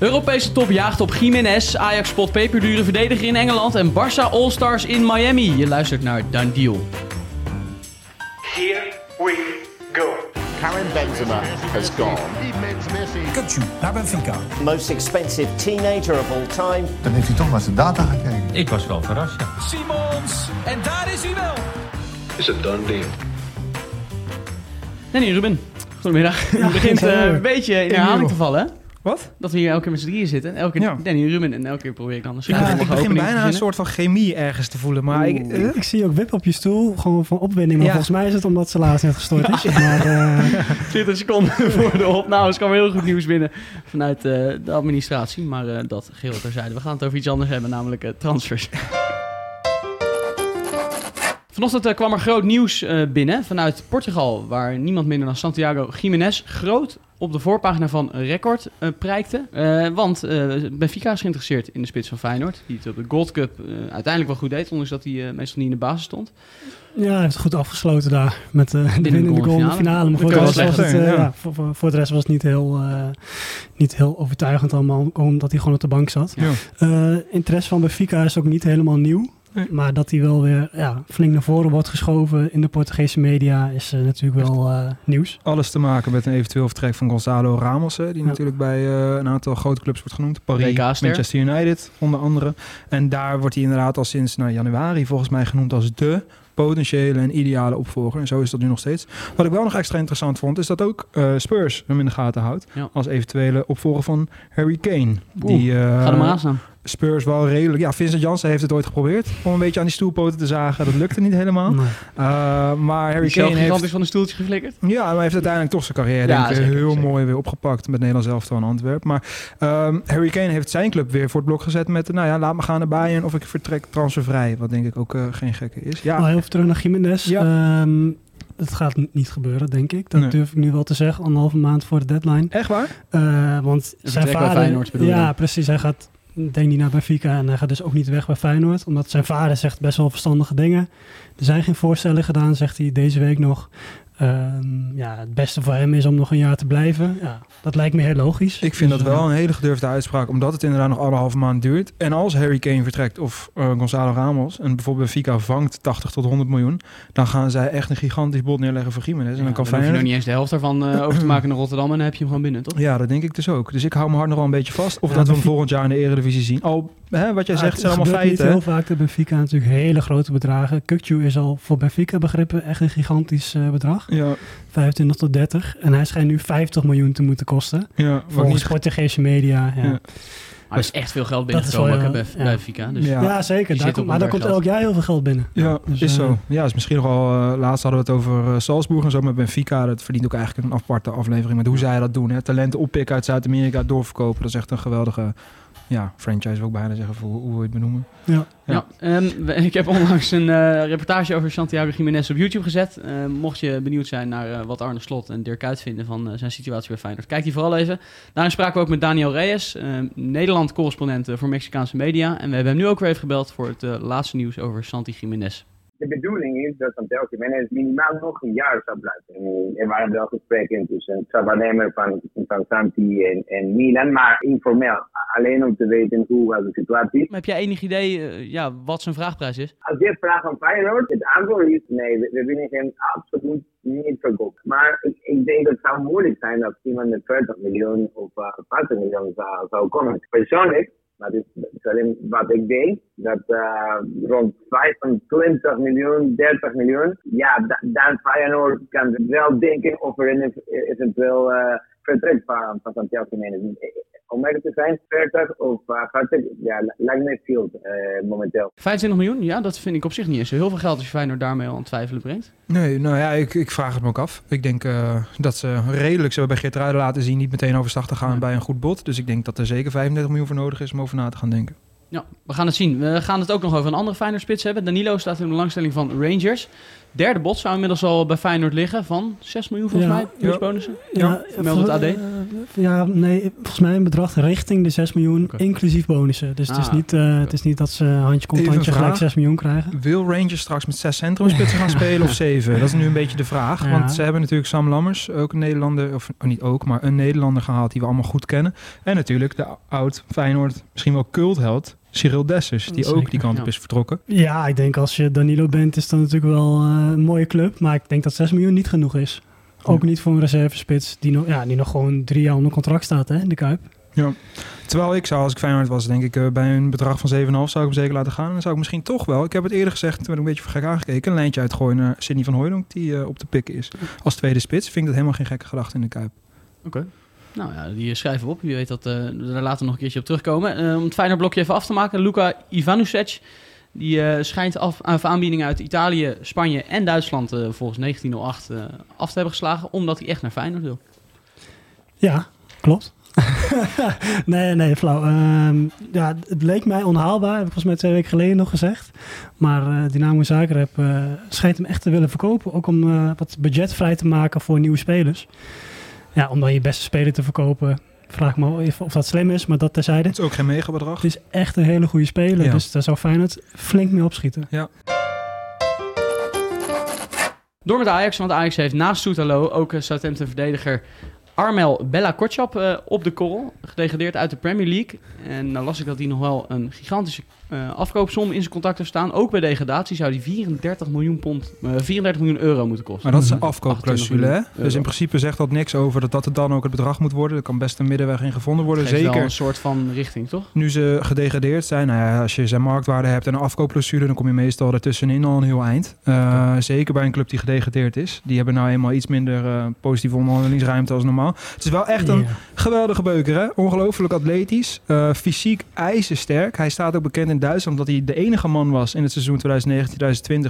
Europese top jaagt op Jiménez, Ajax spot peperdure verdediger in Engeland en Barça All-Stars in Miami. Je luistert naar Done Deal. Here we go. Karim Benzema has gone. Kutsu naar Benfica. Most expensive teenager of all time. Dan heeft hij toch naar zijn data gekeken. Ik was wel verrast, ja. Simons. En daar is hij wel. Is a done deal. Danny Ruben, goedemiddag. Het begint eh, een beetje in herhaling te vallen, hè? Wat? Dat we hier elke keer met z'n drieën zitten. Elke keer Ja. Danny Ruben en elke keer probeer ik dan een Ja, ik begin bijna een soort van chemie ergens te voelen. Maar ik, Ik zie ook wip op je stoel, gewoon van opwinding. Maar Ja. volgens mij is het omdat ze laatst net gestort is. Maar eh, 20 seconden voor de opnames kwam heel goed nieuws binnen vanuit eh, de administratie. Maar eh, dat geheel terzijde. We gaan het over iets anders hebben, namelijk transfers. Vanochtend kwam er groot nieuws eh, binnen vanuit Portugal, waar niemand minder dan Santiago Jiménez groot op de voorpagina van Record eh, prijkte. Eh, want eh, Benfica is geïnteresseerd in de spits van Feyenoord, die het op de Gold Cup uiteindelijk wel goed deed, ondanks dat hij eh, meestal niet in de basis stond. ja, hij heeft het goed afgesloten daar. Met eh de de winnende goal in goal de in de finale. Maar voor de, rest was het, zeggen, ja. ja, voor, voor, voor de rest was het niet heel, eh, niet heel overtuigend allemaal. Omdat hij gewoon op de bank zat. Ja. Eh, interesse van Benfica is ook niet helemaal nieuw. Nee. Maar dat hij wel weer ja, flink naar voren wordt geschoven in de Portugese media is eh, natuurlijk wel eh, nieuws. alles te maken met een eventueel vertrek van Gonzalo Ramos. Hè, die Ja. natuurlijk bij eh, een aantal grote clubs wordt genoemd. Paris. Manchester United onder andere. En daar wordt hij inderdaad al sinds nou, januari volgens mij genoemd als de potentiële en ideale opvolger. En zo is dat nu nog steeds. Wat ik wel nog extra interessant vond, is dat ook eh, Spurs hem in de gaten houdt. Ja. Als eventuele opvolger van Harry Kane. Oeh, die, eh, Ga er maar aan staan. Spurs wel redelijk... Ja, Vincent Janssen heeft het ooit geprobeerd om een beetje aan die stoelpoten te zagen. Dat lukte niet helemaal. Nee. Uh, maar Harry Kane heeft... van een stoeltje geflikkerd. Ja, maar heeft uiteindelijk toch zijn carrière Ja, denk ik, zeker, heel zeker. mooi weer opgepakt met Nederland zelf aan Antwerpen. Maar ehm, Harry Kane heeft zijn club weer voor het blok gezet met, nou ja, laat me gaan naar Bayern of ik vertrek transfervrij. Wat denk ik ook eh, geen gekke is. Ja, heel even terug naar Jiménez. Ja. Ehm, het gaat n- niet gebeuren, denk ik. Dat Nee. durf ik nu wel te zeggen, anderhalve maand voor de deadline. echt waar? Eh, want zijn vader... Feyenoord ja, dan? precies. Hij gaat, denk niet naar Benfica en hij gaat dus ook niet weg bij Feyenoord. Omdat zijn vader zegt best wel verstandige dingen. Er zijn geen voorstellen gedaan, zegt hij deze week nog. Ehm, ja, het beste voor hem is om nog een jaar te blijven. Ja, dat lijkt me heel logisch. Ik vind Dus, dat eh, wel een hele gedurfde uitspraak, omdat het inderdaad nog anderhalve maand duurt. En als Harry Kane vertrekt of eh, Gonzalo Ramos en bijvoorbeeld Benfica vangt 80 tot 100 miljoen, dan gaan zij echt een gigantisch bod neerleggen voor Jiménez. En dan kan hoef je nog Feyenoord... niet eens de helft daarvan eh, over te maken naar Rotterdam en dan heb je hem gewoon binnen, toch? Ja, dat denk ik dus ook. Dus ik hou mijn hart nog wel een beetje vast. Of Ja, dat we hem volgend jaar in de Eredivisie zien. Al, hè, wat jij Ja, zegt, het zijn allemaal feiten. heel vaak dat Benfica natuurlijk hele grote bedragen. Kukju is al voor Benfica begrippen echt een gigantisch eh, bedrag. Ja, 25 tot 30. En hij schijnt nu 50 miljoen te moeten kosten. ja Volgens. Portugese media. Ja. Maar er is echt veel geld binnengekomen ook, hè, ja. bij, bij Fika. Dus Ja. zeker. Daar komt, maar daar komt elk jaar heel veel geld binnen. Ja, Dus, is eh, zo. Ja, is misschien nogal... eh, laatst hadden we het over eh, Salzburg en zo met Benfica. Dat verdient ook eigenlijk een aparte aflevering met hoe zij dat doen. Hè? Talenten oppikken uit Zuid-Amerika, doorverkopen. Dat is echt een geweldige ja, franchise, wil ik bijna zeggen, voor hoe, hoe we het benoemen. Ja. Ja, ehm, ik heb onlangs een eh, reportage over Santiago Jiménez op YouTube gezet. Eh, mocht je benieuwd zijn naar eh, wat Arne Slot en Dirk Kuyt vinden van eh, zijn situatie bij Feyenoord, kijk die vooral even. Daarin spraken we ook met Daniel Reyes, eh, Nederland-correspondent voor Mexicaanse media. En we hebben hem nu ook weer even gebeld voor het laatste nieuws over Santi Jiménez. De bedoeling is dat Santiago Jiménez minimaal nog een jaar zou blijven. En Er waren wel gesprekken tussen het waarnemer van, van Santi en, en Milan, maar informeel. Alleen om te weten hoe was de situatie. Heb jij enig idee eh, ja, wat zijn vraagprijs is? Als je vraagt aan Feyenoord, het antwoord is nee, we, we willen hem absoluut niet verkopen. Maar ik, ik denk dat het zou moeilijk zijn als iemand met 40 miljoen of uh, 50 miljoen zou, zou komen. Persoonlijk, dit is alleen wat ik denk, dat uh, rond 25 miljoen, 30 miljoen, ja, da, dan Feyenoord kan wel denken over een eventueel uh, vertrek van, van Santiago Jiménez. Om eerlijk te zijn, 40 of uh, 50, ja, lijkt me veel uh, momenteel. 25 miljoen, ja, dat vind ik op zich niet eens heel veel geld als je Feyenoord daarmee al aan twijfelen brengt. Nee, nou ja, ik, ik vraag het me ook af. Ik denk uh, dat ze redelijk, ze hebben bij Geert laten zien, niet meteen overstag te gaan ja. bij een goed bod. Dus ik denk dat er zeker 35 miljoen voor nodig is om over na te gaan denken. Ja, we gaan het zien. We gaan het ook nog over een andere Feyenoord spits hebben. Danilo staat in de belangstelling van Rangers. Derde bod zou inmiddels al bij Feyenoord liggen van 6 miljoen volgens Ja. mij. Plus bonussen. Ja, meldt het AD. eh, ja, nee, volgens mij een bedrag richting de 6 miljoen, inclusief bonussen. Dus het, is Ah, niet, eh, het is niet dat ze handje komt, Even handje gelijk vraag. 6 miljoen krijgen. Wil Rangers straks met zes centrumspitsen gaan spelen of zeven? Dat is nu een beetje de vraag. Ja. Want ze hebben natuurlijk Sam Lammers, ook een Nederlander, of oh, niet ook, maar een Nederlander gehaald die we allemaal goed kennen. En natuurlijk de oud Feyenoord, misschien wel cultheld, Cyril Dessers, die ook die kant op ja. is vertrokken. Ja, ik denk als je Danilo bent, is dat natuurlijk wel eh, een mooie club. Maar ik denk dat 6 miljoen niet genoeg is. Ook Ja. niet voor een reservespits die nog, ja, die nog gewoon drie jaar onder contract staat hè, in de Kuip. Terwijl ik zou, als ik Feyenoord was, denk ik, eh, bij een bedrag van 7,5 zou ik hem zeker laten gaan. En dan zou ik misschien toch wel, ik heb het eerder gezegd, toen werd ik een beetje voor gek aangekeken, een lijntje uitgooien naar Sidney van Hooydonk, die eh, op de pikken is. Als tweede spits vind ik dat helemaal geen gekke gedachte in de Kuip. Oké. Nou ja, die schrijven we op. Wie weet dat eh, we daar later nog een keertje op terugkomen. Eh, om het Feyenoord blokje even af te maken. Luka Ivanusec. Die eh, schijnt af, aan aanbiedingen uit Italië, Spanje en Duitsland volgens 1908 eh, af te hebben geslagen. Omdat hij echt naar Feyenoord wil. Ja, klopt. nee, nee, flauw. Ehm, ja, het leek mij onhaalbaar, heb ik volgens mij twee weken geleden nog gezegd. Maar eh Dynamo Zagreb eh schijnt hem echt te willen verkopen. Ook om wat budget vrij te maken voor nieuwe spelers. Ja, om dan je beste speler te verkopen, vraag me even of dat slim is, maar dat terzijde. Het is ook geen megabedrag. Het is echt een hele goede speler, Ja. dus daar zou Feyenoord flink mee opschieten. Door met Ajax, want Ajax heeft naast Soetalo ook eh, Southampton-verdediger Armel Bella Kortschap eh, op de korrel. Gedegradeerd uit de Premier League. En nou las ik dat hij nog wel een gigantische eh, afkoopsom in zijn contract heeft staan. Ook bij degradatie zou die 34 miljoen, pond, eh, 34 miljoen euro moeten kosten. Maar dat is een afkoopclausule, hè? 28 Dus in principe zegt dat niks over dat dat het dan ook het bedrag moet worden. Er kan best een middenweg in gevonden worden. Geeft wel Zeker een soort van richting, toch? nu ze gedegradeerd zijn. Nou ja, als je zijn marktwaarde hebt en een afkoopclausule, dan kom je meestal ertussenin al een heel eind. Uh, zeker bij een club die gedegradeerd is. Die hebben nou eenmaal iets minder positieve onderhandelingsruimte als normaal. Het is wel echt een geweldige beuker, hè? Ongelooflijk atletisch. Fysiek ijzersterk. Hij staat ook bekend in Duitsland dat hij de enige man was in het seizoen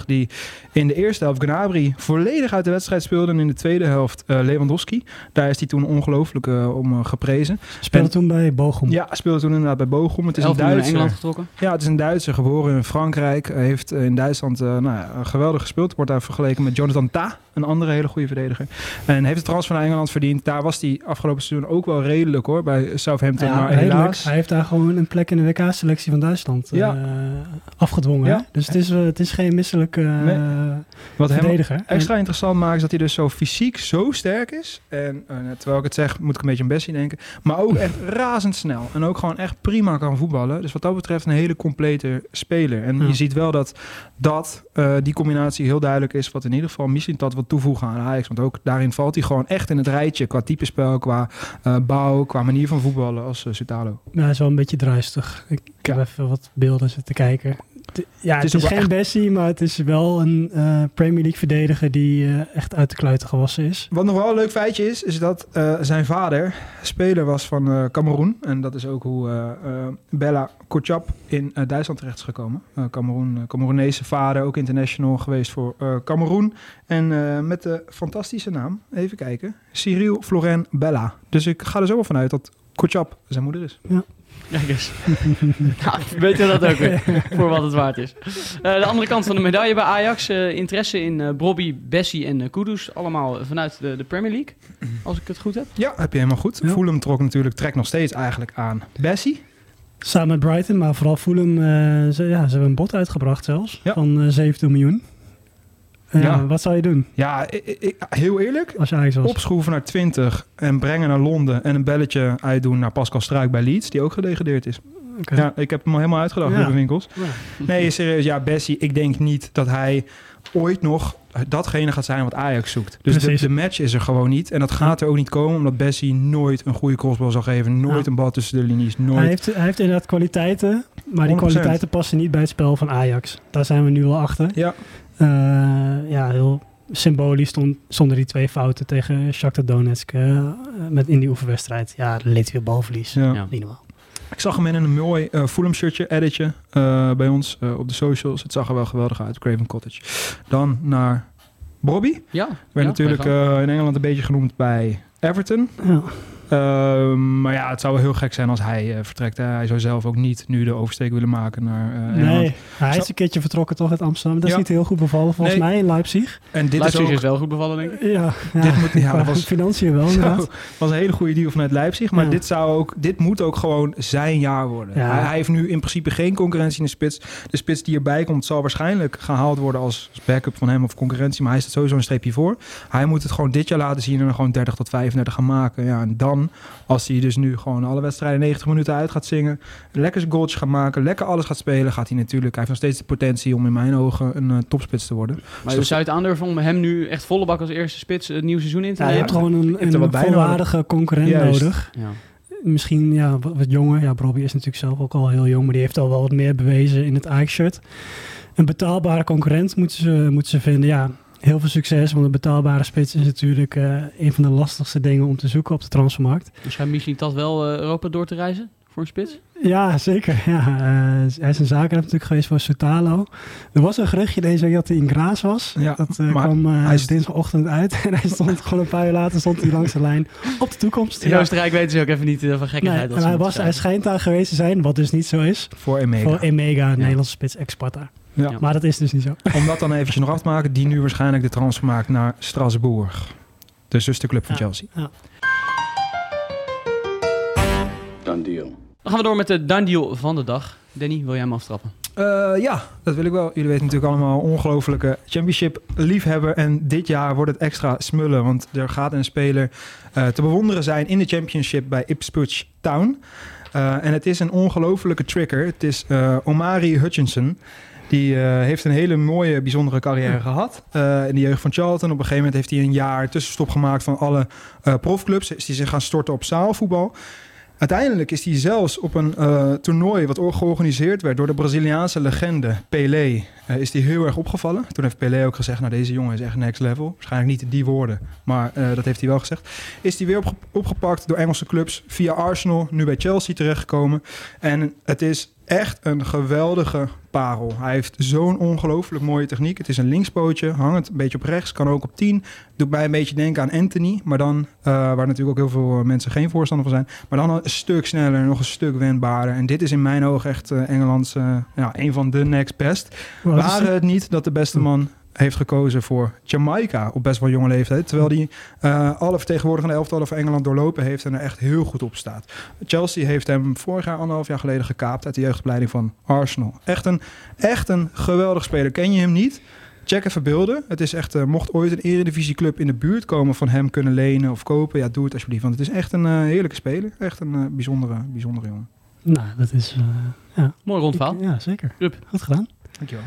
2019-2020 die in de eerste helft Gnabry volledig uit de wedstrijd speelde en in de tweede helft uh, Lewandowski. Daar is hij toen ongelooflijk uh, om geprezen. Speelde En- toen bij Bochum. Ja, speelde toen inderdaad bij Bochum. Het is een 11 miljoen naar Duitser. Engeland getrokken. Ja, het is een Duitser, geboren in Frankrijk. Hij heeft eh, in Duitsland eh, nou ja, geweldig gespeeld. Wordt daar vergeleken met Jonathan Ta, een andere hele goede verdediger. En heeft de transfer naar Engeland verdiend. Daar was hij afgelopen seizoen ook wel redelijk hoor, bij Southampton. Ja, maar redelijk. helaas... Hij heeft daar gewoon een plek in de WK-selectie van Duitsland eh, Ja. afgedwongen. Ja. Dus het is, eh, het is geen misselijke eh, Nee. Wat hem verdediger. extra interessant maakt is dat hij dus zo fysiek zo sterk is. En eh, terwijl ik het zeg, moet ik een beetje aan Bessie denken. Maar ook echt razendsnel. En ook gewoon echt prima kan voetballen. Dus wat dat betreft een hele complete speler. En Ja. je ziet wel dat, dat eh, die combinatie heel duidelijk is. Wat in ieder geval misschien dat wat toevoegen aan Ajax. Want ook daarin valt hij gewoon echt in het rijtje. Qua type spel, qua eh, bouw, qua manier van voetballen als uh. Ja, hij is wel een beetje druistig. Ik heb even wat beelden zitten kijken. Het- Ja, het is geen echt- Bessie, maar het is wel een eh, Premier League verdediger die eh, echt uit de kluiten gewassen is. Wat nog wel een leuk feitje is, is dat eh, zijn vader speler was van Cameroen. En dat is ook hoe Bella Kotschap in Duitsland terecht is gekomen. Cameroen, Cameroenese vader, ook international geweest voor Cameroen. En met de fantastische naam, even kijken, Cyril Florent Bella. Dus ik ga er zo wel vanuit dat Kotschap zijn moeder is. Kijk eens. nou, weet je dat ook weer. voor wat het waard is. Eh, de andere kant van de medaille bij Ajax. eh, interesse in eh Brobby, Bessie en uh, Kudus. Allemaal vanuit de, de Premier League. Als ik het goed heb. Ja, heb je helemaal goed. Ja. Fulham trok natuurlijk, trekt nog steeds eigenlijk aan Bessie. Samen met Brighton, maar vooral Fulham. eh, ze, ja, ze hebben een bod uitgebracht zelfs. Ja. Van eh 17 miljoen. Ja. Wat zou je doen Ja, ik, ik- heel eerlijk, als je Ajax was? opschroeven naar 20 en brengen naar Londen en een belletje uitdoen naar Pascal Struik bij Leeds, die ook gedegradeerd is. Ja, ik heb hem al helemaal uitgedacht, Ja. Ruben Winkels. Ja. Nee, serieus, ja, Bessie, ik denk niet dat hij ooit nog datgene gaat zijn wat Ajax zoekt. Dus de, de match is er gewoon niet. En dat gaat er ook niet komen, omdat Bessie nooit een goede crossbal zal geven. Nooit Ja. een bal tussen de linies, nooit. Hij heeft, hij heeft inderdaad kwaliteiten, maar die 100%. kwaliteiten passen niet bij het spel van Ajax. Daar zijn we nu wel achter. Ja, ja, heel symbolisch stond, stonden die twee fouten tegen Shakhtar Donetsk eh, met in die oefenwedstrijd. Ja, dan leed hij weer balverlies. ja. Ja. Niet normaal. Ik zag hem in een mooi uh, Fulham shirtje, editje, uh, bij ons uh, op de socials. Het zag er wel geweldig uit, Craven Cottage. Dan naar Bobby. Ja. Werd ja, natuurlijk uh, in Engeland een beetje genoemd bij Everton. Ja. Ehm, maar ja, het zou wel heel gek zijn als hij eh, vertrekt. Hè. Hij zou zelf ook niet nu de oversteek willen maken naar eh. Nee, hij Zo- is een keertje vertrokken toch uit Amsterdam. Dat is Ja. niet heel goed bevallen volgens Nee. mij in Leipzig. En dit Leipzig is ook... is wel goed bevallen, denk ik. Ja, ja, Dit moet- ja, was- financiën wel inderdaad. was een hele goede deal vanuit Leipzig. Maar Ja. dit, zou ook, dit moet ook gewoon zijn jaar worden. Ja. Hij, hij heeft nu in principe geen concurrentie in de spits. De spits die erbij komt zal waarschijnlijk gehaald worden als backup van hem of concurrentie. Maar hij staat sowieso een streepje voor. Hij moet het gewoon dit jaar laten zien en dan gewoon 30 tot 35 gaan maken. Ja, en dan, als hij dus nu gewoon alle wedstrijden 90 minuten uit gaat zingen. Lekker zijn goaltjes gaat maken. Lekker alles gaat spelen. Gaat hij natuurlijk. Hij heeft nog steeds de potentie om in mijn ogen een eh, topspits te worden. Maar Dus zou je het aandurven om hem nu echt volle bak als eerste spits het nieuwe seizoen in te Ja, je nemen? hebt gewoon een, een volwaardige concurrent Juist. nodig. Ja. Misschien ja, wat, wat jonger. Ja, Robbie is natuurlijk zelf ook al heel jong, maar die heeft al wel wat meer bewezen in het Ajax-shirt. Een betaalbare concurrent moeten ze, moeten ze vinden. Ja, heel veel succes, want een betaalbare spits is natuurlijk eh, een van de lastigste dingen om te zoeken op de transfermarkt. Dus hij misschien dat wel eh, Europa door te reizen voor een spits? Ja, zeker. Ja, eh, hij is een zakenrep natuurlijk geweest voor Soutalo. Er was een geruchtje deze week dat hij in Graas was. Ja, dat eh, maar kwam eh, hij is- dinsdagochtend uit. En hij stond gewoon een paar uur later stond hij langs de lijn op de toekomst. In Oostenrijk weten ze ook even niet van Nee, gekkigheid. en ze hij, was, hij schijnt daar geweest te zijn, wat dus niet zo is. Voor Emega. Voor Emega, Nederlandse spits ex-Sparta. Ja. Maar dat is dus niet zo. Om dat dan eventjes nog af te maken, die nu waarschijnlijk de transfer maakt naar Strasbourg. De zusterclub van Ja. Chelsea. Done deal. Dan gaan we door met de done deal van de dag. Danny, wil jij hem aftrappen? Eh, ja, dat wil ik wel. Jullie weten natuurlijk allemaal ongelofelijke championship liefhebber. En dit jaar wordt het extra smullen. Want er gaat een speler eh, te bewonderen zijn in de championship bij Ipswich Town. Eh, en het is een ongelofelijke trigger. Het is eh, Omari Hutchinson. Die eh, heeft een hele mooie, bijzondere carrière gehad. Eh, in de jeugd van Charlton. Op een gegeven moment heeft hij een jaar tussenstop gemaakt van alle eh, profclubs. Is hij zich gaan storten op zaalvoetbal. Uiteindelijk is hij zelfs op een toernooi wat or- georganiseerd werd door de Braziliaanse legende Pelé, is hij heel erg opgevallen. Toen heeft Pelé ook gezegd, nou deze jongen is echt next level. Waarschijnlijk niet die woorden, maar dat heeft hij wel gezegd. Is hij weer opge- opgepakt door Engelse clubs via Arsenal, nu bij Chelsea terechtgekomen. En het is echt een geweldige parel. Hij heeft zo'n ongelooflijk mooie techniek. Het is een linkspootje, hangend een beetje op rechts, kan ook op 10. Doet mij een beetje denken aan Anthony, maar dan, eh, waar natuurlijk ook heel veel mensen geen voorstander van zijn. Maar dan een stuk sneller, nog een stuk wendbaarder. En dit is in mijn ogen echt eh, Engelands, eh, ja, een van de next best. Waren het niet dat de beste man heeft gekozen voor Jamaica op best wel jonge leeftijd. Terwijl hij eh, alle vertegenwoordigende elftallen van Engeland doorlopen heeft en er echt heel goed op staat. Chelsea heeft hem vorig jaar, anderhalf jaar geleden gekaapt uit de jeugdopleiding van Arsenal. Echt een, echt een geweldig speler. Ken je hem niet? Check even beelden. Het is echt, eh, mocht ooit een eredivisieclub in de buurt komen van hem kunnen lenen of kopen, ja, doe het alsjeblieft. Want het is echt een eh, heerlijke speler. Echt een bijzondere, bijzondere jongen. Nou, dat is... eh, ja. Mooi rond verhaal. Ja, zeker. Rup. Goed gedaan. Dankjewel.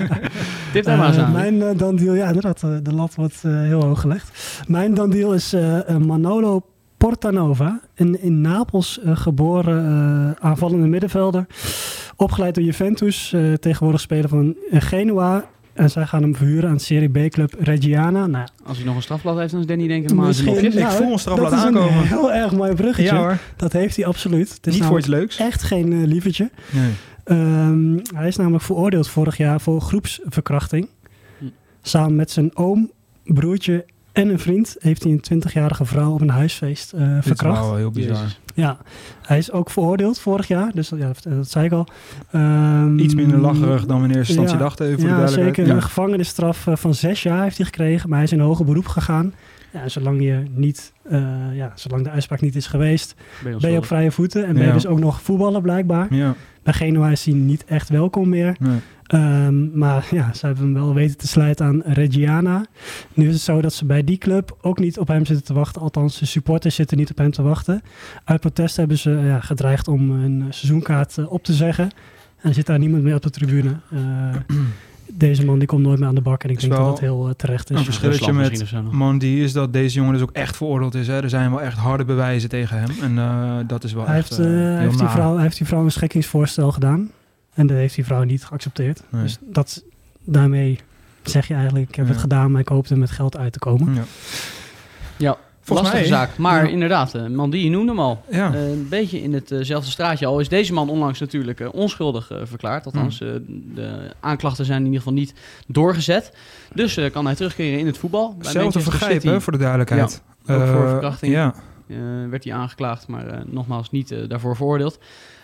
Tip daar maar eens Eh, aan. mijn eh, dan deal, ja, inderdaad, eh, de lat wordt eh, heel hoog gelegd. Mijn dan deal is Manolo Portanova, een in Napels geboren eh, aanvallende middenvelder. Opgeleid door Juventus, eh, tegenwoordig speler van eh, Genua. En zij gaan hem verhuren aan Serie B-club Reggiana. Nou, Als hij nog een strafblad heeft, dan is Danny denk ik maar eens een Misschien- mopje. Ik voel een strafblad dat is aankomen. een heel erg mooi bruggetje. Ja hoor, Dat heeft hij absoluut. Het is niet voor iets leuks. echt geen eh, lievertje. Nee. Ehm, hij is namelijk veroordeeld vorig jaar voor groepsverkrachting. Hm. Samen met zijn oom, broertje en een vriend heeft hij een 20-jarige vrouw op een huisfeest eh, is verkracht. wel heel bizar. Ja, hij is ook veroordeeld vorig jaar, dus dat, ja, dat, dat zei ik al. Ehm, Iets minder lacherig dan we in eerste instantie ja, dachten, even voor de Ja, duidelijkheid. zeker. Een gevangenisstraf eh, van zes jaar heeft hij gekregen, maar hij is in hoger beroep gegaan. Ja, zolang, je niet, eh, ja, zolang de uitspraak niet is geweest, ben je op vrije voeten. En ben je dus ook nog voetballer blijkbaar. Ja, Bij Genua is hij niet echt welkom meer. nee. Ehm, maar ja, ze hebben hem wel weten te slijten aan Reggiana. Nu is het zo dat ze bij die club ook niet op hem zitten te wachten. Althans, de supporters zitten niet op hem te wachten. Uit protest hebben ze ja, gedreigd om een seizoenkaart eh, op te zeggen. En er zit daar niemand meer op de tribune. Eh, deze man die komt nooit meer aan de bak. En ik Is denk dat dat heel eh, terecht een is. verschilletje Rusland met. Mandy is dat deze jongen dus ook echt veroordeeld is. Hè. Er zijn wel echt harde bewijzen tegen hem. En eh, dat is wel Hij echt heeft, eh, heel heeft, die vrouw, hij heeft die vrouw een schikkingsvoorstel gedaan. En dat heeft die vrouw niet geaccepteerd. Nee. Dus dat, daarmee zeg je eigenlijk, ik heb Ja. het gedaan, maar ik hoopte met geld uit te komen. Ja. Ja, Volgens lastige mij, zaak. Maar Ja. inderdaad, eh, man die je noemde hem al. Ja. Eh, een beetje in hetzelfde straatje. Al is deze man onlangs natuurlijk eh, onschuldig eh, verklaard. Althans, eh, de aanklachten zijn in ieder geval niet doorgezet. Dus eh, kan hij terugkeren in het voetbal. Hetzelfde vergrijp, hè, voor de duidelijkheid. ook voor Eh, verkrachting. Ja. eh, werd hij aangeklaagd, maar eh, nogmaals niet eh, daarvoor veroordeeld.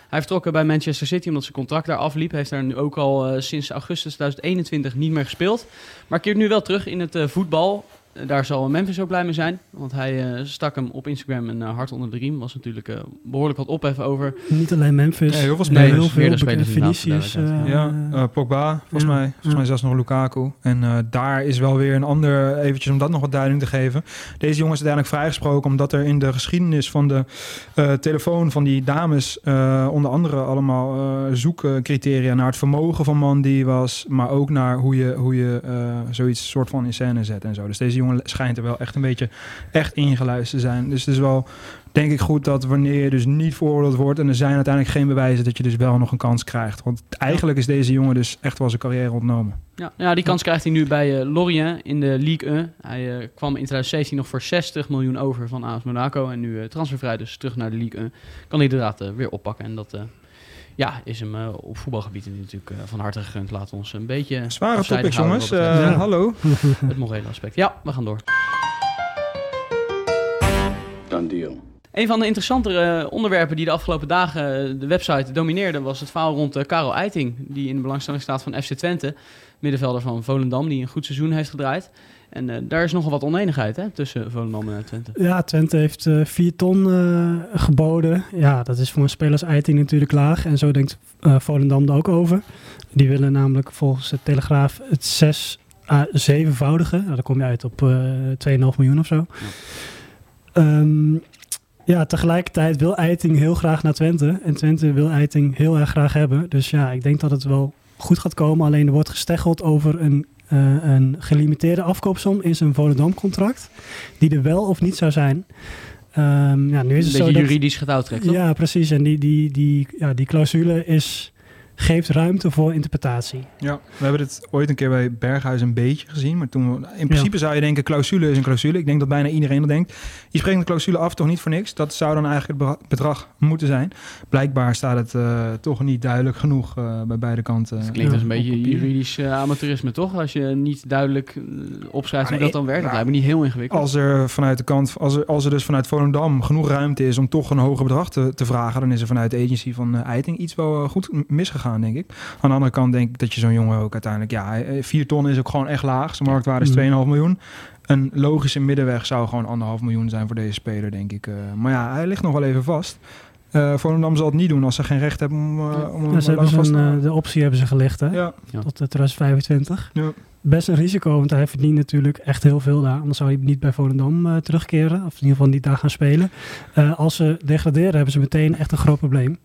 Hij vertrok bij Manchester City omdat zijn contract daar afliep. Hij heeft daar nu ook al eh, sinds augustus 2021 niet meer gespeeld. Maar keert nu wel terug in het eh, voetbal. Daar zal Memphis ook blij mee zijn. Want hij eh, stak hem op Instagram een eh, hart onder de riem. Was natuurlijk eh, behoorlijk wat ophef over. Niet alleen Memphis. Ja, heel veel Nee, spelers. heel veel. spelers Vinicius. Ja, Pogba, volgens ja, mij. Volgens ja. mij zelfs nog Lukaku. En eh, daar is wel weer een ander, eventjes om dat nog wat duiding te geven. Deze jongen is uiteindelijk vrijgesproken omdat er in de geschiedenis van de eh, telefoon van die dames eh, onder andere allemaal eh, zoekcriteria naar het vermogen van man die was, maar ook naar hoe je, hoe je eh, zoiets soort van in scène zet en zo. Dus deze jongen schijnt er wel echt een beetje echt ingeluisterd te zijn. Dus het is wel denk ik goed dat wanneer je dus niet veroordeeld wordt en er zijn uiteindelijk geen bewijzen dat je dus wel nog een kans krijgt. Want eigenlijk is deze jongen dus echt wel zijn carrière ontnomen. Ja, ja die kans krijgt hij nu bij eh, Lorient in de Ligue 1. Hij eh, kwam in 2017 nog voor 60 miljoen over van AS Monaco. En nu eh, transfervrij, dus terug naar de Ligue 1. Kan hij inderdaad weer oppakken. En dat ja, is hem eh, op voetbalgebied natuurlijk eh, van harte gegund. Laten we ons een beetje Zware houden jongens. Eh, Hallo. het morele aspect. Ja, we gaan door. Done deal. Een van de interessantere onderwerpen die de afgelopen dagen de website domineerde... was het verhaal rond Karel Eiting, die in de belangstelling staat van FC Twente. Middenvelder van Volendam, die een goed seizoen heeft gedraaid. En eh, daar is nogal wat oneenigheid hè, tussen Volendam en Twente. Ja, Twente heeft eh 4 ton eh, geboden. Ja, dat is voor een speler als Eiting natuurlijk laag. En zo denkt Volendam er ook over. Die willen namelijk volgens de Telegraaf het 6 à 7voudige. Nou, dan kom je uit op eh 2,5 miljoen of zo. Ehm, ja, tegelijkertijd wil Eiting heel graag naar Twente. En Twente wil Eiting heel erg graag hebben. Dus ja, ik denk dat het wel goed gaat komen. Alleen er wordt gesteggeld over een, een gelimiteerde afkoopsom in zijn Volendam-contract. Die er wel of niet zou zijn. Ehm, ja, nu Een is het beetje zo dat- juridisch getouwtrekt? Ja, precies. En die, die, die, ja, die clausule is, geeft ruimte voor interpretatie. Ja, we hebben dit ooit een keer bij Berghuis een beetje gezien. Maar toen, we- in principe zou je denken, clausule is een clausule. Ik denk dat bijna iedereen dat denkt. Je spreekt een clausule af, toch niet voor niks. Dat zou dan eigenlijk het bedrag moeten zijn. Blijkbaar staat het eh, toch niet duidelijk genoeg eh, bij beide kanten. Het klinkt als een beetje juridisch eh, amateurisme, toch? Als je niet duidelijk opschrijft hoe dat dan werkt. Dat lijkt me niet heel ingewikkeld. Als er vanuit de kant, als er, als er dus vanuit Volendam genoeg ruimte is om toch een hoger bedrag te, te vragen, dan is er vanuit de agency van Eiting iets wel goed m- misgegaan, denk ik. Aan de andere kant denk ik dat je zo'n jongen ook uiteindelijk, ja, hij- eh, 4 ton is ook gewoon echt laag. Zijn marktwaarde is Mhm. 2,5 miljoen. Een logische middenweg zou gewoon anderhalf miljoen zijn voor deze speler, denk ik. Eh, maar ja, hij ligt nog wel even vast. Eh Volendam zal het niet doen als ze geen recht hebben om, eh, om Ja, ze hebben vast zo'n, te eh, houden. de optie hebben ze gelicht, hè? Ja. Tot eh, 2025. ja. Best een risico, want hij verdient natuurlijk echt heel veel daar. Anders zou hij niet bij Volendam terugkeren. Of in ieder geval niet daar gaan spelen. Eh, als ze degraderen, hebben ze meteen echt een groot probleem.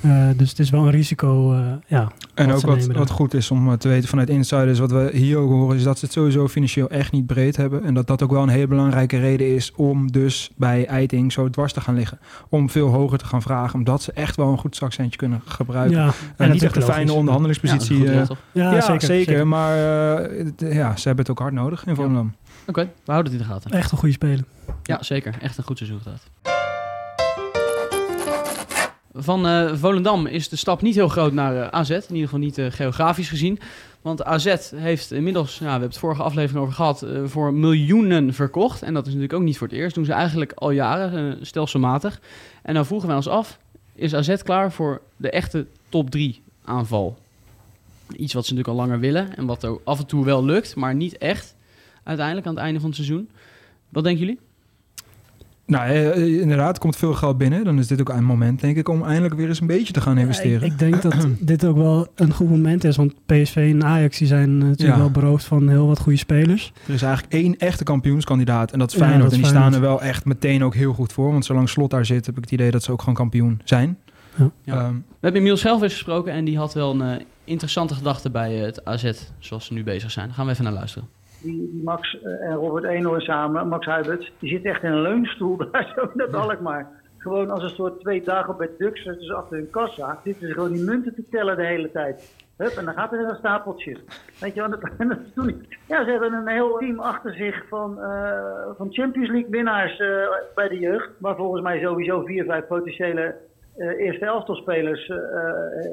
Eh, dus het is wel een risico, eh, ja. En ook wat, wat goed is om eh, te weten vanuit insiders, wat we hier ook horen, is dat ze het sowieso financieel echt niet breed hebben. En dat dat ook wel een hele belangrijke reden is om dus bij Eiting zo dwars te gaan liggen. Om veel hoger te gaan vragen, omdat ze echt wel een goed zakcentje kunnen gebruiken. ja En dat niet is echt een fijne. Ja, onderhandelingspositie. dat? Ja, ja, zeker, zeker, zeker. Maar eh, ja, ze hebben het ook hard nodig in Volendam. Oké, we houden het in de gaten. Echt een goede speler. Ja, zeker. Echt een goed seizoen gedaan. Van eh, Volendam is de stap niet heel groot naar eh, AZ. In ieder geval niet eh, geografisch gezien. Want AZ heeft inmiddels, we hebben het vorige aflevering over gehad, eh, voor miljoenen verkocht. En dat is natuurlijk ook niet voor het eerst. doen ze eigenlijk al jaren, stelselmatig. En dan vroegen wij ons af, is AZ klaar voor de echte top 3 aanval? Iets wat ze natuurlijk al langer willen en wat ook af en toe wel lukt, maar niet echt uiteindelijk aan het einde van het seizoen. Wat denken jullie? Nou, eh, inderdaad, er komt veel geld binnen. Dan is dit ook een moment, denk ik, om eindelijk weer eens een beetje te gaan investeren. Ik, ik denk dat dit ook wel een goed moment is. Want PSV en Ajax die zijn eh, natuurlijk Ja. wel beroofd van heel wat goede spelers. Er is eigenlijk één echte kampioenskandidaat en dat is Ja, Feyenoord. dat is en die staan er wel echt meteen ook heel goed voor. Want zolang Slot daar zit, heb ik het idee dat ze ook gewoon kampioen zijn. Ja. Ja. Ehm, We hebben Emiel zelf eens gesproken en die had wel een eh, interessante gedachte bij eh, het AZ, zoals ze nu bezig zijn. Daar gaan we even naar luisteren. Die, die Max eh, en Robert Eenhoorn samen, Max Huibert, die zit echt in een leunstoel daar zo dat Alkmaar. Gewoon als een soort twee dagen bij Dux, dus achter hun kassa, zitten ze gewoon die munten te tellen de hele tijd. Hup, en dan gaat er een stapeltje. Weet je, dat, dat toen niet. Ja, ze hebben een heel team achter zich van, eh, van Champions League winnaars eh, bij de jeugd. Waar volgens mij sowieso vier, vijf potentiële eerste elftalspelers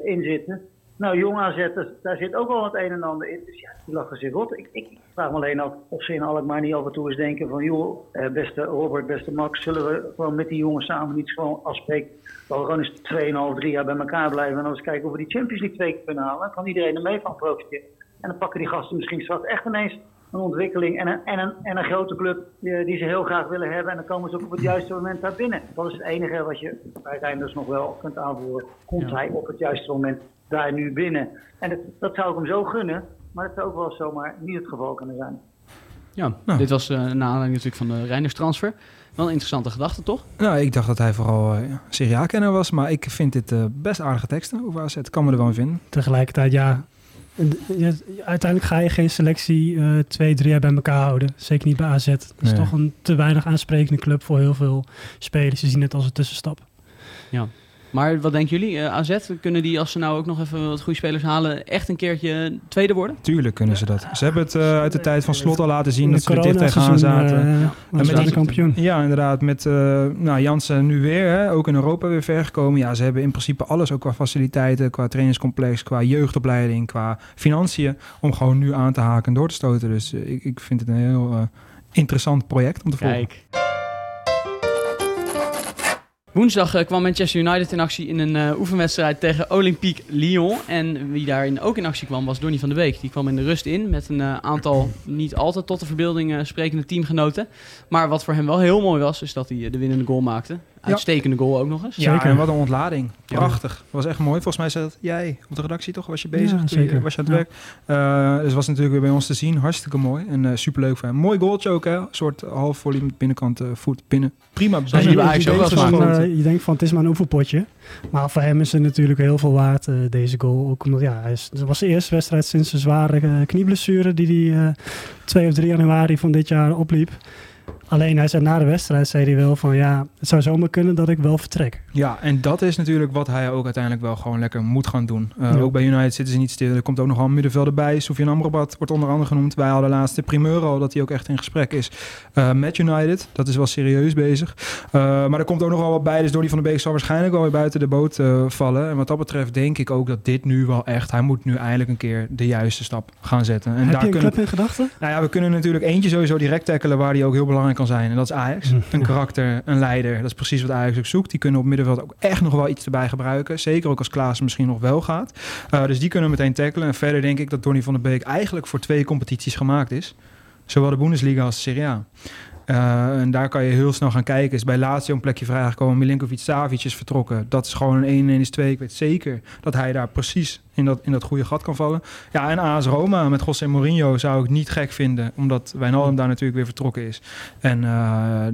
in zitten. Nou, jong AZ, daar zit ook wel het een en ander in. Dus ja, die lachen zich rot. Ik, ik vraag me alleen af of ze in Alkmaar niet af en toe eens denken van... joh, eh, beste Robert, beste Max, zullen we gewoon met die jongens samen niet gewoon afspreken... dat we gewoon eens 2,5, 3 jaar bij elkaar blijven... en dan eens kijken of we die Champions League twee keer kunnen halen. Dan kan iedereen er mee van profiteren. En dan pakken die gasten misschien straks echt ineens een ontwikkeling en een, en een, en een grote club die, die ze heel graag willen hebben. En dan komen ze ook op het juiste moment daar binnen. Dat is het enige wat je bij Reinders nog wel kunt aanvoeren. Komt hij op het juiste moment daar nu binnen? En dat, dat zou ik hem zo gunnen, maar dat zou ook wel zomaar niet het geval kunnen zijn. Ja, dit was uh, naar aanleiding natuurlijk van de Reinders transfer. Wel een interessante gedachte, toch? Nou, ik dacht dat hij vooral uh, Serie A-kenner was, maar ik vind dit uh, best aardige teksten over AZ. Kan me er wel in vinden. Tegelijkertijd, ja, uiteindelijk ga je geen selectie uh, twee, drie jaar bij elkaar houden. Zeker niet bij AZ. Dat is Nee. toch een te weinig aansprekende club voor heel veel spelers. Ze zien het als een tussenstap. Ja. Maar wat denken jullie? Eh, AZ, kunnen die als ze nou ook nog even wat goede spelers halen... echt een keertje tweede worden? Tuurlijk kunnen ze dat. Ze hebben het uh, uit de tijd van Slot al laten zien dat de ze er dicht tegenaan zaten. eh, waren ze die- de kampioen. Ja, inderdaad. Met uh, nou, Jansen nu weer, hè, ook in Europa weer ver gekomen. Ja, ze hebben in principe alles, ook qua faciliteiten, qua trainingscomplex, qua jeugdopleiding, qua financiën, om gewoon nu aan te haken en door te stoten. Dus uh, ik, ik vind het een heel uh, interessant project om te volgen. Kijk. Woensdag uh, kwam Manchester United in actie in een uh, oefenwedstrijd tegen Olympique Lyon. En wie daarin ook in actie kwam was Donny van de Beek. Die kwam in de rust in met een uh, aantal niet altijd tot de verbeelding sprekende teamgenoten. Maar wat voor hem wel heel mooi was, is dat hij de winnende goal maakte. Uitstekende goal ook nog eens. Ja, zeker. en wat een ontlading. Prachtig. Dat was echt mooi. Volgens mij zei dat jij op de redactie toch? Was je bezig? Ja, zeker. Was je aan het ja. werk? Uh, dus was natuurlijk weer bij ons te zien. Hartstikke mooi. En uh, superleuk voor hem. Mooi goaltje ook, hè? Een soort half volley met binnenkant uh, voet binnen. Prima. Ja, je, denkt van, uh, je denkt van, het is maar een oefenpotje. Maar voor hem is het natuurlijk heel veel waard, uh, deze goal. Ook omdat, ja, hij is, het was de eerste wedstrijd sinds een zware uh, knieblessure... die hij uh, 2 of 3 januari van dit jaar opliep. Alleen hij zei na de wedstrijd zei hij wel van ja, het zou zomaar kunnen dat ik wel vertrek. Ja, en dat is natuurlijk wat hij ook uiteindelijk wel gewoon lekker moet gaan doen. Uh, ja. Ook bij United zitten ze niet stil. Er komt ook nogal een middenvelder bij. Sofian Amrabat wordt onder andere genoemd. Wij hadden laatst de primeur al dat hij ook echt in gesprek is uh, met United. Dat is wel serieus bezig. Uh, maar er komt ook nogal wat bij. Dus Donny van der Beek zal waarschijnlijk wel weer buiten de boot vallen. En wat dat betreft denk ik ook dat dit nu wel echt... Hij moet nu eindelijk een keer de juiste stap gaan zetten. En Heb daar je een kunnen, club in gedachten? Nou ja, we kunnen natuurlijk eentje sowieso direct tackelen waar die ook heel belangrijk kan zijn. En dat is Ajax. Een karakter, een leider. Dat is precies wat Ajax ook zoekt. Die kunnen op middenveld ook echt nog wel iets erbij gebruiken. Zeker ook als Klaas misschien nog wel gaat. Uh, dus die kunnen we meteen tackelen. En verder denk ik dat Donny van der Beek eigenlijk voor twee competities gemaakt is. Zowel de Bundesliga als de Serie A. Uh, en daar kan je heel snel gaan kijken. Is bij Lazio een plekje vrijgekomen. Milinkovic Savic is vertrokken. Dat is gewoon een 1 1 is 2. Ik weet zeker dat hij daar precies in dat, in dat goede gat kan vallen. Ja, en AS Roma met José Mourinho zou ik niet gek vinden. Omdat Wijnaldum daar natuurlijk weer vertrokken is. En uh,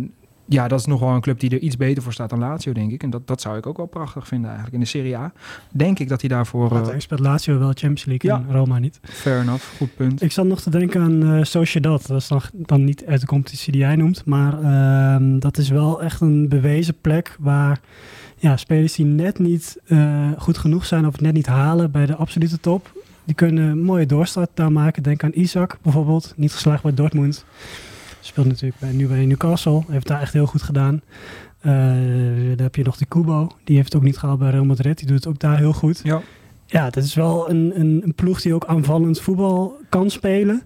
ja, dat is nog wel een club die er iets beter voor staat dan Lazio, denk ik. En dat, dat zou ik ook wel prachtig vinden eigenlijk. In de Serie A denk ik dat hij daarvoor... Uh, speelt Lazio wel Champions League ja. en Roma niet. Fair enough, goed punt. Ik zat nog te denken aan uh, Sociedad. Dat is dan, dan niet uit de competitie die jij noemt. Maar uh, dat is wel echt een bewezen plek waar... Ja, spelers die net niet uh, goed genoeg zijn of het net niet halen bij de absolute top... die kunnen een mooie doorstart daar maken. Denk aan Isaac bijvoorbeeld, niet geslaagd bij Dortmund... Speelt natuurlijk bij, nu bij Newcastle. Heeft daar echt heel goed gedaan. Uh, dan heb je nog die Kubo. Die heeft het ook niet gehaald bij Real Madrid. Die doet het ook daar heel goed. Ja, ja dat is wel een, een, een ploeg die ook aanvallend voetbal kan spelen.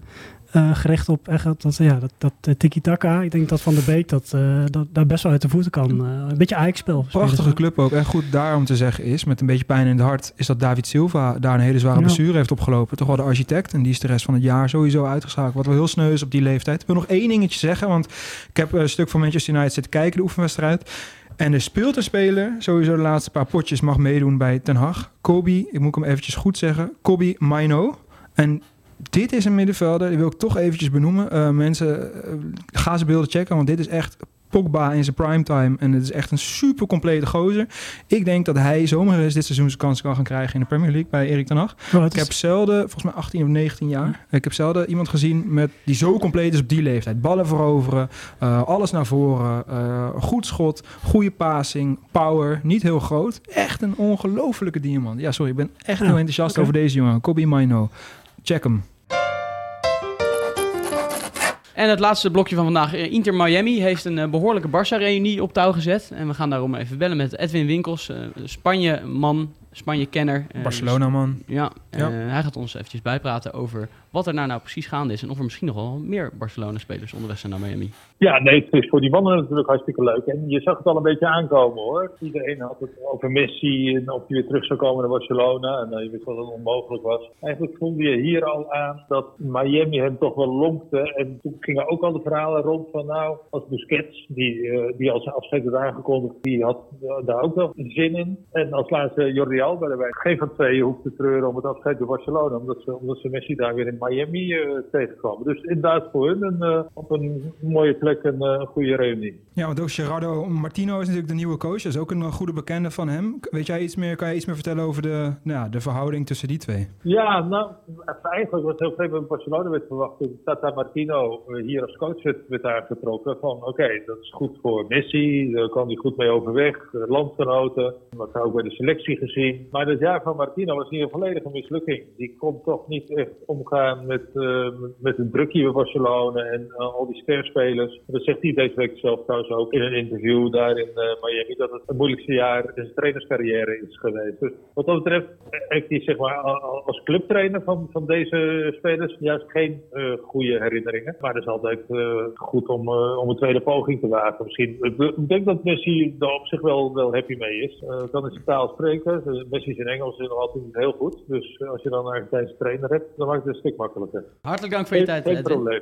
Uh, gericht op echt dat, ja, dat, dat uh, tiki-taka. Ik denk dat Van der Beek dat, uh, dat daar best wel uit de voeten kan. een beetje Ajax-spel. Prachtige club ook. En goed daarom te zeggen is, met een beetje pijn in het hart... is dat David Silva daar een hele zware ja. blessure heeft opgelopen. Toch wel de architect. En die is de rest van het jaar sowieso uitgeschakeld. Wat wel heel sneu is op die leeftijd. Ik wil nog één dingetje zeggen. Want ik heb een stuk van Manchester United zitten kijken, de oefenwedstrijd. En er speelt een speler, sowieso de laatste paar potjes mag meedoen bij Ten Hag. Kobe, ik moet hem eventjes goed zeggen. Kobe Maino. En dit is een middenvelder, die wil ik toch eventjes benoemen. Uh, mensen, uh, ga ze beelden checken, want dit is echt Pogba in zijn primetime. En het is echt een super complete gozer. Ik denk dat hij zomaar eens dit seizoen zijn kans kan gaan krijgen in de Premier League bij Erik ten Hag. Oh, ik heb zelden, volgens mij 18 of 19 jaar, ik heb zelden iemand gezien met, die zo compleet is op die leeftijd. Ballen veroveren, uh, alles naar voren, uh, goed schot, goede passing, power, niet heel groot. Echt een ongelofelijke diamant. Ja, sorry, ik ben echt heel enthousiast okay. over deze jongen. Kobe Maino. Check hem. En het laatste blokje van vandaag. Inter Miami heeft een uh, behoorlijke Barça-reunie op touw gezet. En we gaan daarom even bellen met Edwin Winkels, uh, Spanje-man, Spanje-kenner. Eh, Barcelona-man. Ja, Ja. eh, hij gaat ons eventjes bijpraten over wat er nou, nou precies gaande is. En of er misschien nog wel meer Barcelona-spelers onderweg zijn naar Miami. Ja, nee, het is voor die mannen natuurlijk hartstikke leuk. En je zag het al een beetje aankomen hoor. Iedereen had het over Messi en of hij weer terug zou komen naar Barcelona. En uh, je wist dat het onmogelijk was. Eigenlijk voelde je hier al aan dat Miami hem toch wel lonkte. En toen gingen ook al de verhalen rond van nou, als Busquets, die, uh, die als afscheid werd aangekondigd, die had uh, daar ook wel zin in. En als laatste Jordi Alba erbij. Geen van twee hoeft te treuren om het afscheid bij Barcelona. Omdat ze, omdat ze Messi daar weer in Miami uh, tegenkomen. Dus inderdaad voor hun een, op een mooie plek een, een goede reunie. Ja, want ook Gerardo Martino is natuurlijk de nieuwe coach. Dat is ook een goede bekende van hem. Weet jij iets meer, kan je iets meer vertellen over de, nou, de verhouding tussen die twee? Ja, nou, eigenlijk was heel veel bij Barcelona werd verwacht toen Tata Martino hier als coach werd, werd aangetrokken. Van oké, okay, dat is goed voor Messi, daar kan hij goed mee overweg, landgenoten. Dat hebben we ook bij de selectie gezien. Maar het jaar van Martino was hier een volledige mislukking. Die kon toch niet echt omgaan met, uh, met een drukje bij Barcelona en uh, al die sterspelers. Dat zegt hij deze week zelf trouwens ook in een interview daar in uh, Miami. Dat het het moeilijkste jaar in zijn trainerscarrière is geweest. Dus wat dat betreft heeft hij zeg maar als clubtrainer van, van deze spelers juist geen goede herinneringen. Maar het is altijd goed om, om een tweede poging te wagen. Misschien, ik denk dat Messi daar op zich wel, wel happy mee is. kan in zijn taal spreken. Messi is in Engels is nog altijd heel goed. Dus als je dan een Argentijnse trainer hebt, dan maakt het een stuk makkelijker. Hartelijk dank voor je tijd. Geen probleem.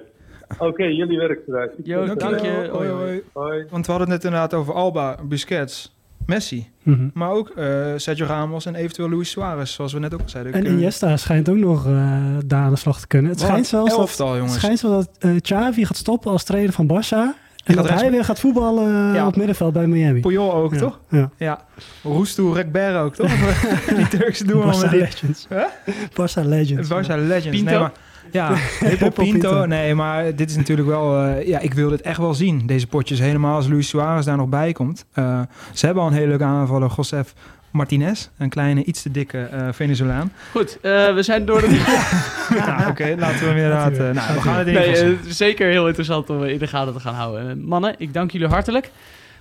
Oké, okay, jullie werk eruit. Jo, dank, dank je. Hoi, hoi. hoi. Want we hadden het net inderdaad over Alba, Busquets, Messi. Mm -hmm. Maar ook uh, Sergio Ramos en eventueel Luis Suarez, zoals we net ook zeiden. En Iniesta schijnt ook nog uh, daar aan de slag te kunnen. Het Wat schijnt zelfs elftal, dat, jongens. Het schijnt zelfs dat uh, Xavi gaat stoppen als trainer van Barça. En dat hij weer gaat voetballen ja. op middenveld bij Miami. Puyol ook, ja. toch? Ja. ja. Roestoe Rekber ook, toch? die Turkse doelman. Barça die... Legends. Huh? Barça Legends. Barça Legends. Pinto? Nee, maar... Ja, Hippo Pinto. Nee, maar dit is natuurlijk wel... Uh, ja, ik wil dit echt wel zien. Deze potjes helemaal als Luis Suarez daar nog bij komt. Uh, ze hebben al een hele leuke aanvaller. Josef Martinez. Een kleine, iets te dikke uh, Venezolaan. Goed, uh, we zijn door de... nou, oké, okay, laten we hem inderdaad... Uh, nou, we gaan het in nee, uh, Zeker heel interessant om in de gaten te gaan houden. mannen, ik dank jullie hartelijk.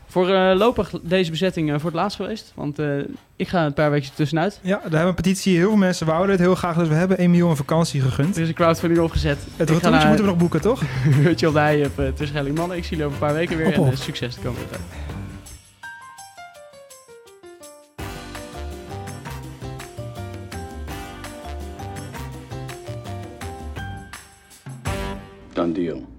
Voorlopig deze bezetting voor het laatst geweest. Want ik ga een paar weken tussenuit. Ja, daar hebben we een petitie. Heel veel mensen wouden het heel graag. Dus we hebben Emiel een vakantie gegund. Er is een crowdfunding opgezet. Het retourtje moeten we nog boeken, toch? Hutje op de hei op tussen Schelling Mannen. Ik zie jullie over een paar weken weer. Op, op. En succes de komende tijd. Done deal.